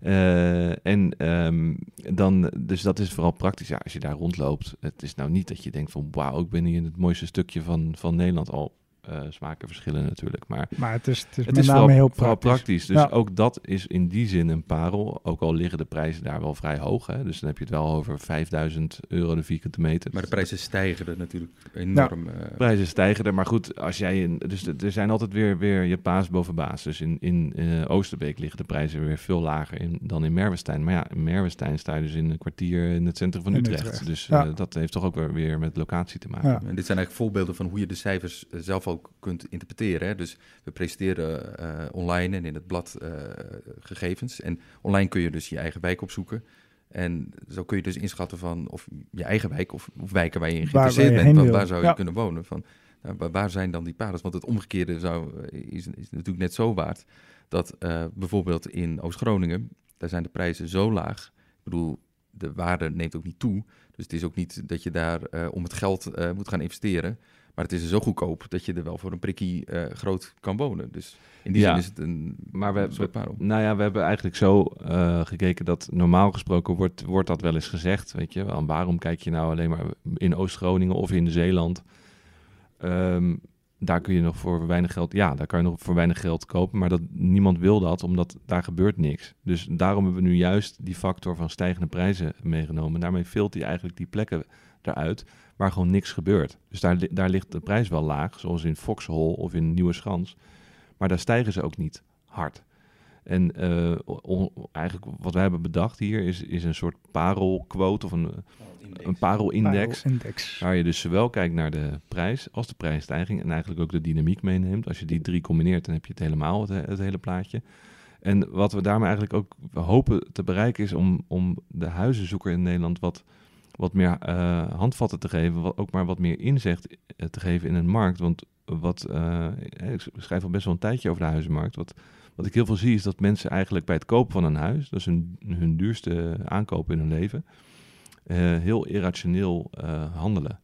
Eh, en ehm, dan, dus dat is vooral praktisch. Ja, als je daar rondloopt, het is nou niet dat je denkt van wauw, ik ben hier in het mooiste stukje van, van Nederland al. Eh, smaken verschillen natuurlijk, maar Maar het is, het is het met is name vooral, heel vooral praktisch. Dus Ja. ook dat is in die zin een parel. Ook al liggen de prijzen daar wel vrij hoog. Hè? Dus dan heb je het wel over 5000 euro de vierkante meter. Maar de prijzen stijgen er natuurlijk enorm. eh, prijzen stijgen er. Maar goed, als jij in, dus de- er zijn altijd weer, weer je paas boven baas. Dus in, in eh, Oosterbeek liggen de prijzen weer veel lager in, dan in Merwestein. Maar ja, in Merwestein sta je dus in een kwartier in het centrum van Utrecht. Utrecht, Dus ja. eh, dat heeft toch ook weer, weer met locatie te maken. Ja. En dit zijn eigenlijk voorbeelden van hoe je de cijfers zelf ook kunt interpreteren. Hè? Dus we presenteren eh, online en in het blad eh, gegevens. En online kun je dus je eigen wijk opzoeken. En zo kun je dus inschatten van of je eigen wijk of, of wijken waar je in Waar- waar geïnteresseerd je bent, waar, zou je Ja. kunnen wonen. Van, nou, waar, zijn dan die parels? Want het omgekeerde zou, eh, is, is natuurlijk net zo waard. Dat bijvoorbeeld in Oost-Groningen, daar zijn de prijzen zo laag. Ik bedoel, de waarde neemt ook niet toe. Dus het is ook niet dat je daar om het geld moet gaan investeren. Maar het is zo goedkoop dat je er wel voor een prikkie eh, groot kan wonen. Dus in die Ja. zin is het een Maar we, soort parel. nou ja, we hebben eigenlijk zo eh, gekeken dat normaal gesproken wordt, wordt dat wel eens gezegd. Weet je, wel, waarom kijk je nou alleen maar in Oost-Groningen of in Zeeland? Ehm, daar kun je nog voor weinig geld, ja, daar kan je nog voor weinig geld kopen, maar dat, niemand wil dat, omdat daar gebeurt niks. Dus daarom hebben we nu juist die factor van stijgende prijzen meegenomen. Daarmee vult hij eigenlijk die plekken eruit waar gewoon niks gebeurt. Dus daar, daar ligt de prijs wel laag, zoals in Foxhol of in Nieuwe Schans, maar daar stijgen ze ook niet hard. En uh, eigenlijk wat wij hebben bedacht hier is, is een soort parelquote of een, een parelindex. Parel waar je dus zowel kijkt naar de prijs als de prijsstijging en eigenlijk ook de dynamiek meeneemt. Als je die drie combineert, dan heb je het helemaal, het, het hele plaatje. En wat we daarmee eigenlijk ook hopen te bereiken is om, om de huizenzoeker in Nederland wat, wat meer uh, handvatten te geven, wat, ook maar wat meer inzicht te geven in een markt. Want wat, uh, ik schrijf al best wel een tijdje over de huizenmarkt, wat wat ik heel veel zie is dat mensen eigenlijk bij het kopen van een huis, dat is hun, hun duurste aankoop in hun leven, uh, heel irrationeel uh, handelen.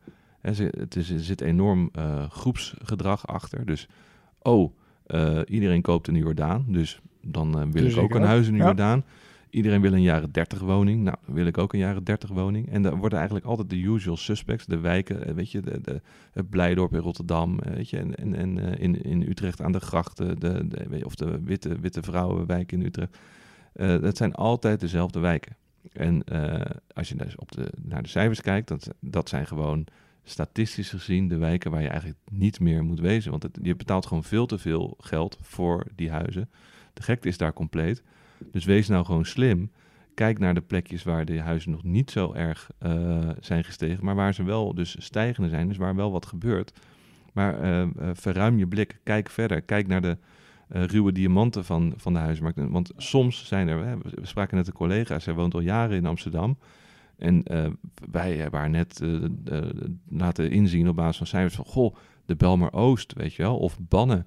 Ze, het is, er zit enorm uh, groepsgedrag achter. Dus, oh, iedereen koopt een Jordaan, dus dan wil dus ik ook een huis in ja. Jordaan. Iedereen wil een jaren 30 woning. Nou, dan wil ik ook een jaren 30 woning. En dan worden eigenlijk altijd de usual suspects, de wijken, eh, weet je, de, de, het Blijdorp in Rotterdam, eh, weet je, en, en, en uh, in, in Utrecht aan de grachten, de, de, of de witte, witte vrouwenwijk in Utrecht. Dat zijn altijd dezelfde wijken. En als je dus op de, naar de cijfers kijkt, dat, dat zijn gewoon statistisch gezien de wijken waar je eigenlijk niet meer moet wezen. Want je betaalt gewoon veel te veel geld voor die huizen. De gekte is daar compleet. Dus wees nou gewoon slim. Kijk naar de plekjes waar de huizen nog niet zo erg uh, zijn gestegen, maar waar ze wel dus stijgende zijn, dus waar wel wat gebeurt. Maar uh, uh, verruim je blik, kijk verder, kijk naar de ruwe diamanten van, van de huismarkt. Want soms zijn er, we spraken net een collega, zij woont al jaren in Amsterdam. En wij waren net laten inzien op basis van cijfers van, goh, de Belmer Oost, weet je wel, of Bannen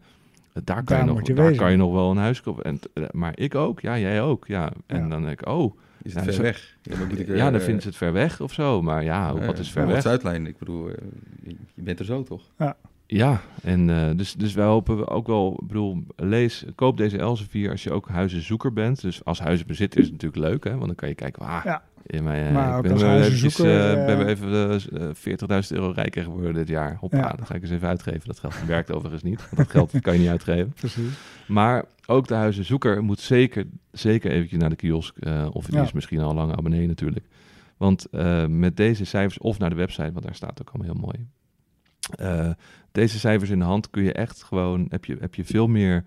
daar, kan, je nog, je daar kan je nog wel een huis kopen. En, eh, maar ik ook, ja, jij ook. Ja. En ja. dan denk ik, oh. Is het nou, ver weg? Ja, dan, ik, ja, dan vinden ze het ver weg of zo. Maar ja, wat is ver weg? Zuidlijn, ik bedoel, je bent er zo toch? Ja. Ja, en uh, dus, dus wij hopen ook wel, ik bedoel, lees, koop deze Elsevier als je ook huizenzoeker bent. Dus als huizenbezitter is het natuurlijk leuk, hè, want dan kan je kijken, ah, ja. Ja, maar, uh, maar ik ben, eventjes, uh, ben even 40.000 euro rijker geworden dit jaar. Hoppa, ja. dan ga ik eens even uitgeven. Dat geld werkt overigens niet. Want dat geld kan je niet uitgeven. (laughs) Precies. Maar ook de huizenzoeker moet zeker, zeker eventjes naar de kiosk. of die ja. is misschien al lang abonnee natuurlijk. Want met deze cijfers, of naar de website, want daar staat ook allemaal heel mooi. Uh, deze cijfers in de hand kun je echt gewoon, heb je, heb je veel meer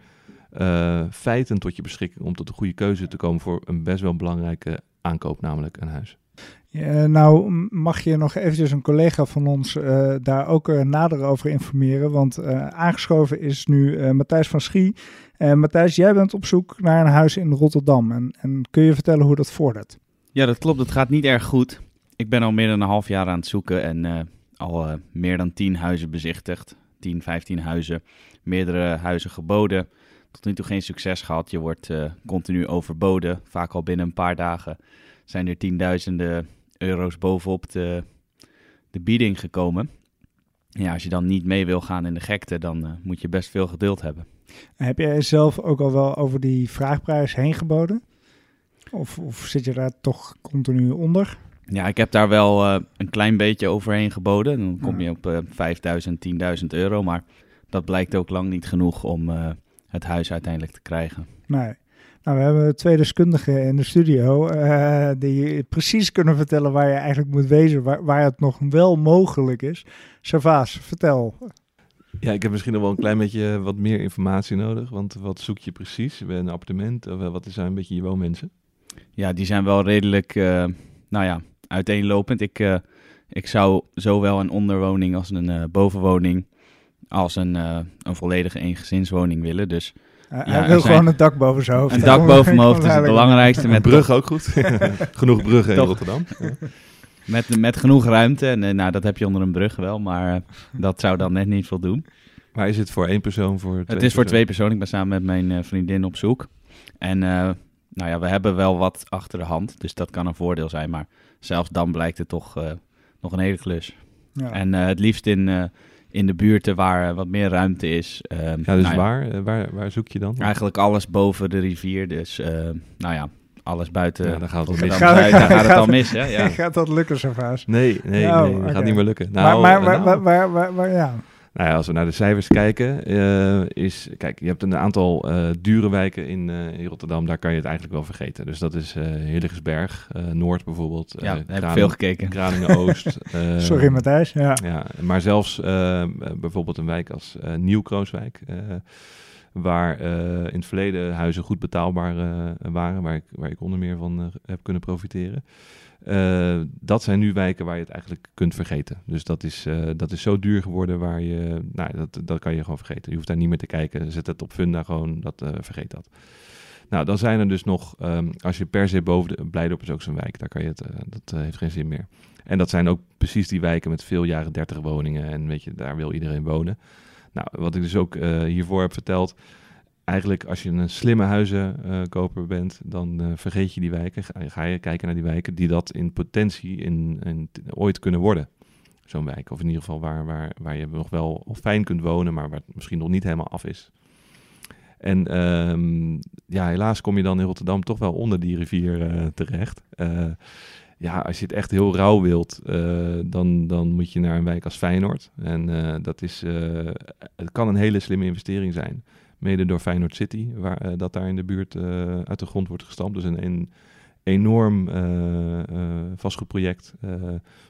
uh, feiten tot je beschikking om tot een goede keuze te komen voor een best wel belangrijke aankoop, namelijk een huis. Ja, nou, mag je nog eventjes een collega van ons uh, daar ook uh, nader over informeren? Want aangeschoven is nu Matthijs van Schie. Matthijs, jij bent op zoek naar een huis in Rotterdam. En, en kun je vertellen hoe dat vordert? Ja, dat klopt. Het gaat niet erg goed. Ik ben al meer dan een half jaar aan het zoeken en al uh, meer dan 10 huizen bezichtigd. 10, 15 huizen, meerdere huizen geboden. Tot nu toe geen succes gehad. Je wordt uh, continu overboden. Vaak al binnen een paar dagen zijn er tienduizenden euro's bovenop de, de bieding gekomen. Ja, als je dan niet mee wil gaan in de gekte, dan uh, moet je best veel geduld hebben. Heb jij zelf ook al wel over die vraagprijs heen geboden? Of, of zit je daar toch continu onder? Ja, ik heb daar wel uh, een klein beetje overheen geboden. Dan kom je op uh, 5000, 10.000 euro. Maar dat blijkt ook lang niet genoeg om uh, het huis uiteindelijk te krijgen. Nee. Nou, we hebben twee deskundigen in de studio uh, die precies kunnen vertellen waar je eigenlijk moet wezen, waar, waar het nog wel mogelijk is. Servaas, vertel. Ja, ik heb misschien nog wel een klein beetje wat meer informatie nodig, want wat zoek je precies? Een appartement of wat zijn een beetje je woonmensen? Ja, die zijn wel redelijk, uh, nou ja, uiteenlopend. Ik, uh, ik zou zowel een onderwoning als een uh, bovenwoning als een, uh, een volledige eengezinswoning willen. Dus ja, hij wil gewoon een dak boven zijn hoofd. Een dak boven (laughs) mijn hoofd is het belangrijkste. Met brug ook goed. (laughs) genoeg bruggen in Rotterdam. (laughs) met, met genoeg ruimte. En nou, dat heb je onder een brug wel, maar dat zou dan net niet voldoen. Maar is het voor één persoon? Voor twee het is voor twee personen. Ik ben samen met mijn vriendin op zoek. En nou ja, we hebben wel wat achter de hand, dus dat kan een voordeel zijn. Maar zelfs dan blijkt het toch uh, nog een hele klus. Ja. En uh, het liefst in, uh, in de buurten waar wat meer ruimte is. Ehm, ja, dus nou waar, waar, waar zoek je dan? Eigenlijk alles boven de rivier. Dus nou ja, alles buiten. Ja, dan gaat het, mis. Gaat, (laughs) dan, dan gaat het al mis. Hè? Ja. (laughs) gaat dat lukken, zo vaas? Nee, nee, nou, nee okay. gaat niet meer lukken. Nou, maar, nou, waar, waar, waar, ja. Nou ja, als we naar de cijfers kijken, eh, is... Kijk, je hebt een aantal eh, dure wijken in, eh, in Rotterdam. Daar kan je het eigenlijk wel vergeten. Dus dat is eh Hillegersberg, eh, Noord bijvoorbeeld. Ja, eh, heb ik veel gekeken. Kralingen-Oost. (laughs) eh, Sorry Matthijs. Ja. Ja, maar zelfs eh, bijvoorbeeld een wijk als eh Nieuw-Krooswijk... waar eh, in het verleden huizen goed betaalbaar eh, waren... Waar ik, waar ik onder meer van eh, heb kunnen profiteren... Dat zijn nu wijken waar je het eigenlijk kunt vergeten. Dus dat is, dat is zo duur geworden waar je... Nou, dat, dat kan je gewoon vergeten. Je hoeft daar niet meer te kijken. Zet het op Funda gewoon, dat, vergeet dat. Nou, dan zijn er dus nog... ehm, als je per se boven de... Blijdorp is ook zo'n wijk. Daar kan je het... dat heeft geen zin meer. En dat zijn ook precies die wijken met veel jaren 30 woningen. En weet je, daar wil iedereen wonen. Nou, wat ik dus ook eh, hiervoor heb verteld. Eigenlijk als je een slimme huizenkoper bent, dan eh, vergeet je die wijken. Ga, je kijken naar die wijken die dat in potentie in, ooit kunnen worden. Zo'n wijk. Of in ieder geval waar, waar, waar je nog wel fijn kunt wonen, maar waar het misschien nog niet helemaal af is. En ehm, ja, helaas kom je dan in Rotterdam toch wel onder die rivier eh, terecht. Eh, ja, als je het echt heel rauw wilt, eh, dan, dan moet je naar een wijk als Feyenoord. En eh, dat is, eh, het kan een hele slimme investering zijn. Mede door Feyenoord City, waar, dat daar in de buurt uit de grond wordt gestampt. Dus een, een enorm vastgoedproject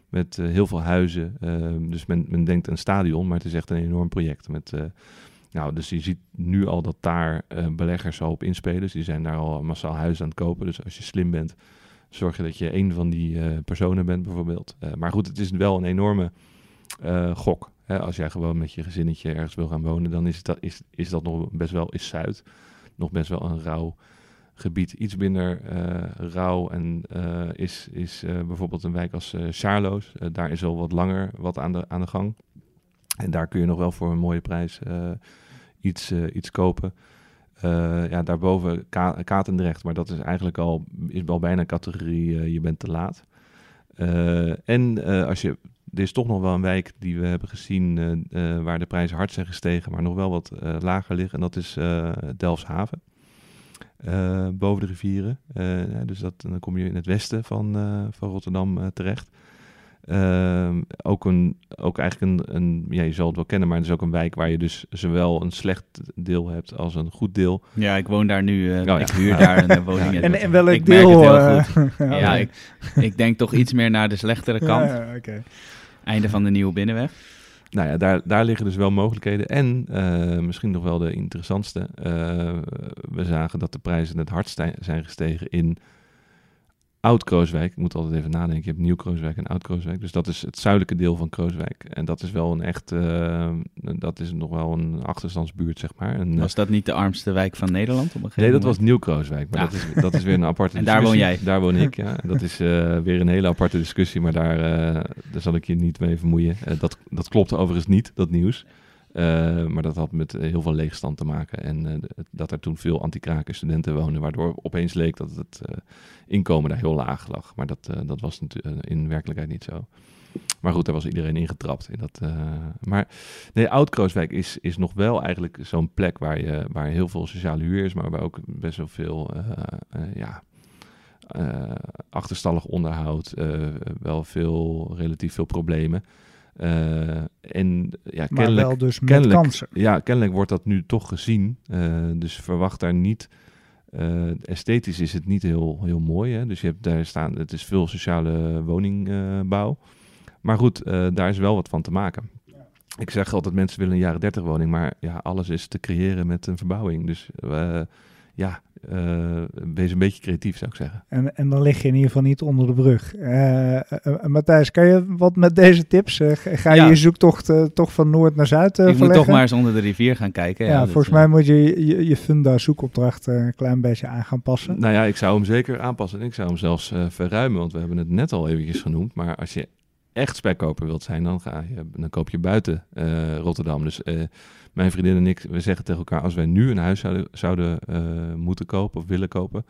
met heel veel huizen. Eh, dus men, men denkt een stadion, maar het is echt een enorm project. Met, nou, dus je ziet nu al dat daar beleggers al op inspelen. Dus die zijn daar al massaal huizen aan het kopen. Dus als je slim bent, zorg je dat je een van die eh, personen bent bijvoorbeeld. Eh, maar goed, het is wel een enorme eh, gok. Hè? Als jij gewoon met je gezinnetje ergens wil gaan wonen, dan is dat, is, is dat nog best wel, is Zuid nog best wel een rauw gebied. Iets minder rauw en is, is bijvoorbeeld een wijk als Charloes. Daar is al wat langer wat aan de, aan de gang. En daar kun je nog wel voor een mooie prijs iets, iets kopen. Eh, ja, daarboven Ka Katendrecht, maar dat is eigenlijk al, is wel bijna categorie eh, je bent te laat. Eh, en als je, er is toch nog wel een wijk die we hebben gezien waar de prijzen hard zijn gestegen, maar nog wel wat lager liggen. En dat is Delfshaven, boven de rivieren. Dus dat, dan kom je in het westen van, van Rotterdam terecht. Ehm, ook, een, ook eigenlijk een, een, ja, je zal het wel kennen, maar het is ook een wijk waar je dus zowel een slecht deel hebt als een goed deel. Ja, ik woon daar nu. eh, ja. Ik huur daar een eh, (laughs) woning. Ja, in. En, en welk ik merk deel? het heel eh, goed. (laughs) ja, ik, ik denk toch iets meer naar de slechtere kant. Oké. Einde van de nieuwe binnenweg. Nou ja, daar, daar liggen dus wel mogelijkheden. En eh, misschien nog wel de interessantste. eh, we zagen dat de prijzen het hardst zijn gestegen in Oud-Krooswijk. Ik moet altijd even nadenken. Je hebt Nieuw-Krooswijk en Oud-Krooswijk. Dus dat is het zuidelijke deel van Krooswijk. En dat is wel een echt... eh, dat is nog wel een achterstandsbuurt, zeg maar. Was dat niet de armste wijk van Nederland op een gegeven Nee, dat was? Nieuw-Krooswijk. Maar Ja. dat, is, dat is weer een aparte (laughs) En daar woon discussie. jij. Daar woon ik, ja. (laughs) Dat is eh, weer een hele aparte discussie, maar daar, eh, daar zal ik je niet mee vermoeien. Dat, dat klopte overigens niet, dat nieuws. Eh, maar dat had met eh, heel veel leegstand te maken. En eh, dat er toen veel anti-kraken studenten woonden, waardoor opeens leek dat het inkomen daar heel laag lag. Maar dat, dat was natuurlijk in werkelijkheid niet zo. Maar goed, daar was iedereen ingetrapt. In dat, maar nee, Oud-Krooswijk is, is nog wel eigenlijk zo'n plek waar, je, waar heel veel sociale huur is, maar waar ook best wel veel ja, achterstallig onderhoud, wel veel, relatief veel problemen. Eh, en ja, Maar kennelijk, wel dus met kennelijk- kansen. ja, kennelijk wordt dat nu toch gezien. Eh, dus verwacht daar niet. eh, esthetisch is het niet heel, heel mooi. Hè? Dus je hebt daar staan. Het is veel sociale woningbouw. maar goed, daar is wel wat van te maken. Ik zeg altijd: mensen willen een jaren 30 woning. Maar ja, alles is te creëren met een verbouwing. Dus ja, eh, wees een beetje creatief, zou ik zeggen. En, en dan lig je in ieder geval niet onder de brug. Eh, Matthijs, kan je wat met deze tips? Eh, ga je Ja. je zoektocht eh, toch van noord naar zuid eh ik moet verleggen? toch maar eens onder de rivier gaan kijken. Ja, volgens mij moet je je, je funda zoekopdracht een klein beetje aan gaan passen. Nou ja, ik zou hem zeker aanpassen. En ik zou hem zelfs eh, verruimen, want we hebben het net al eventjes genoemd. Maar als je echt spekkoper wilt zijn, dan, ga je, dan koop je buiten eh, Rotterdam. Dus eh, mijn vriendin en ik, we zeggen tegen elkaar... als wij nu een huis zouden, zouden eh, moeten kopen of willen kopen...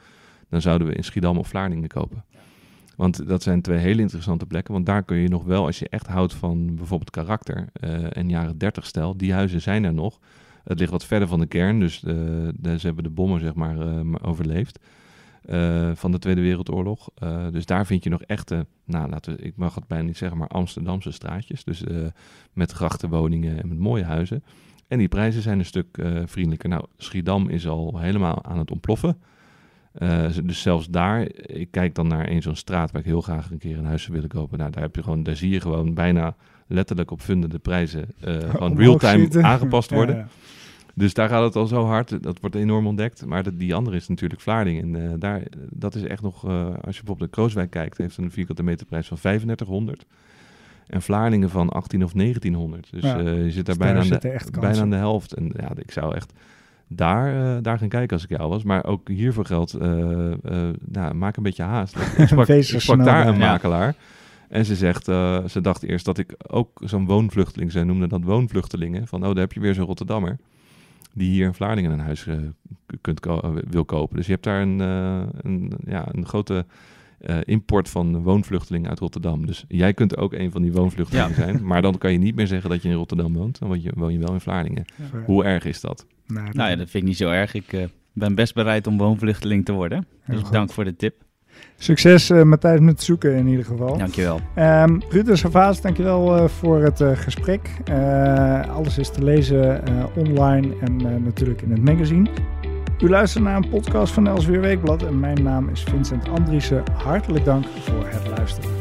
dan zouden we in Schiedam of Vlaardingen kopen. Want dat zijn twee hele interessante plekken. Want daar kun je nog wel, als je echt houdt van bijvoorbeeld karakter eh, en jaren 30 stijl... die huizen zijn er nog. Het ligt wat verder van de kern, dus eh, ze hebben de bommen zeg maar overleefd. van de Tweede Wereldoorlog. Dus daar vind je nog echte, nou, laten we, ik mag het bijna niet zeggen, maar Amsterdamse straatjes. Dus met grachtenwoningen en met mooie huizen. En die prijzen zijn een stuk eh, vriendelijker. Nou, Schiedam is al helemaal aan het ontploffen. Eh, dus zelfs daar, ik kijk dan naar een zo'n straat waar ik heel graag een keer een huis zou willen kopen. Nou, daar, heb je gewoon, daar zie je gewoon bijna letterlijk op fundende prijzen eh, (laughs) gewoon real-time aangepast (laughs) worden. ja. Dus daar gaat het al zo hard. Dat wordt enorm ontdekt. Maar de- die andere is natuurlijk Vlaardingen. En daar, dat is echt nog, als je bijvoorbeeld naar Krooswijk kijkt, heeft een vierkante meterprijs van 3500. En Vlaardingen van 18 of 1900. Dus Ja, eh, je zit daar Dus bijna, aan de, bijna aan de helft. En ja, ik zou echt daar, eh, daar gaan kijken als ik jou was. Maar ook hiervoor geldt, eh, nou, maak een beetje haast. (laughs) Ik sprak, ik sprak daar een Ja. makelaar. En ze zegt, ze dacht eerst dat ik ook zo'n woonvluchteling, zij noemde dat woonvluchtelingen. Van, oh, daar heb je weer zo'n Rotterdammer. Die hier in Vlaardingen een huis kunt ko- wil kopen. Dus je hebt daar een, een, ja, een grote eh, import van woonvluchtelingen uit Rotterdam. Dus jij kunt ook een van die woonvluchtelingen zijn. Maar dan kan je niet meer zeggen dat je in Rotterdam woont. Dan woon je, woon je wel in Vlaardingen. Ja. Hoe erg is dat? Nou, dat- Nou ja, dat vind ik niet zo erg. Ik eh, ben best bereid om woonvluchteling te worden. Dus dank voor de tip. Succes eh, Matthijs met het zoeken in ieder geval. Dankjewel. Ehm Ruud en Savaas, dankjewel eh voor het eh, gesprek. Eh, alles is te lezen eh, online en eh, natuurlijk in het magazine. U luistert naar een podcast van Elsweer Weekblad en mijn naam is Vincent Andriessen. Hartelijk dank voor het luisteren.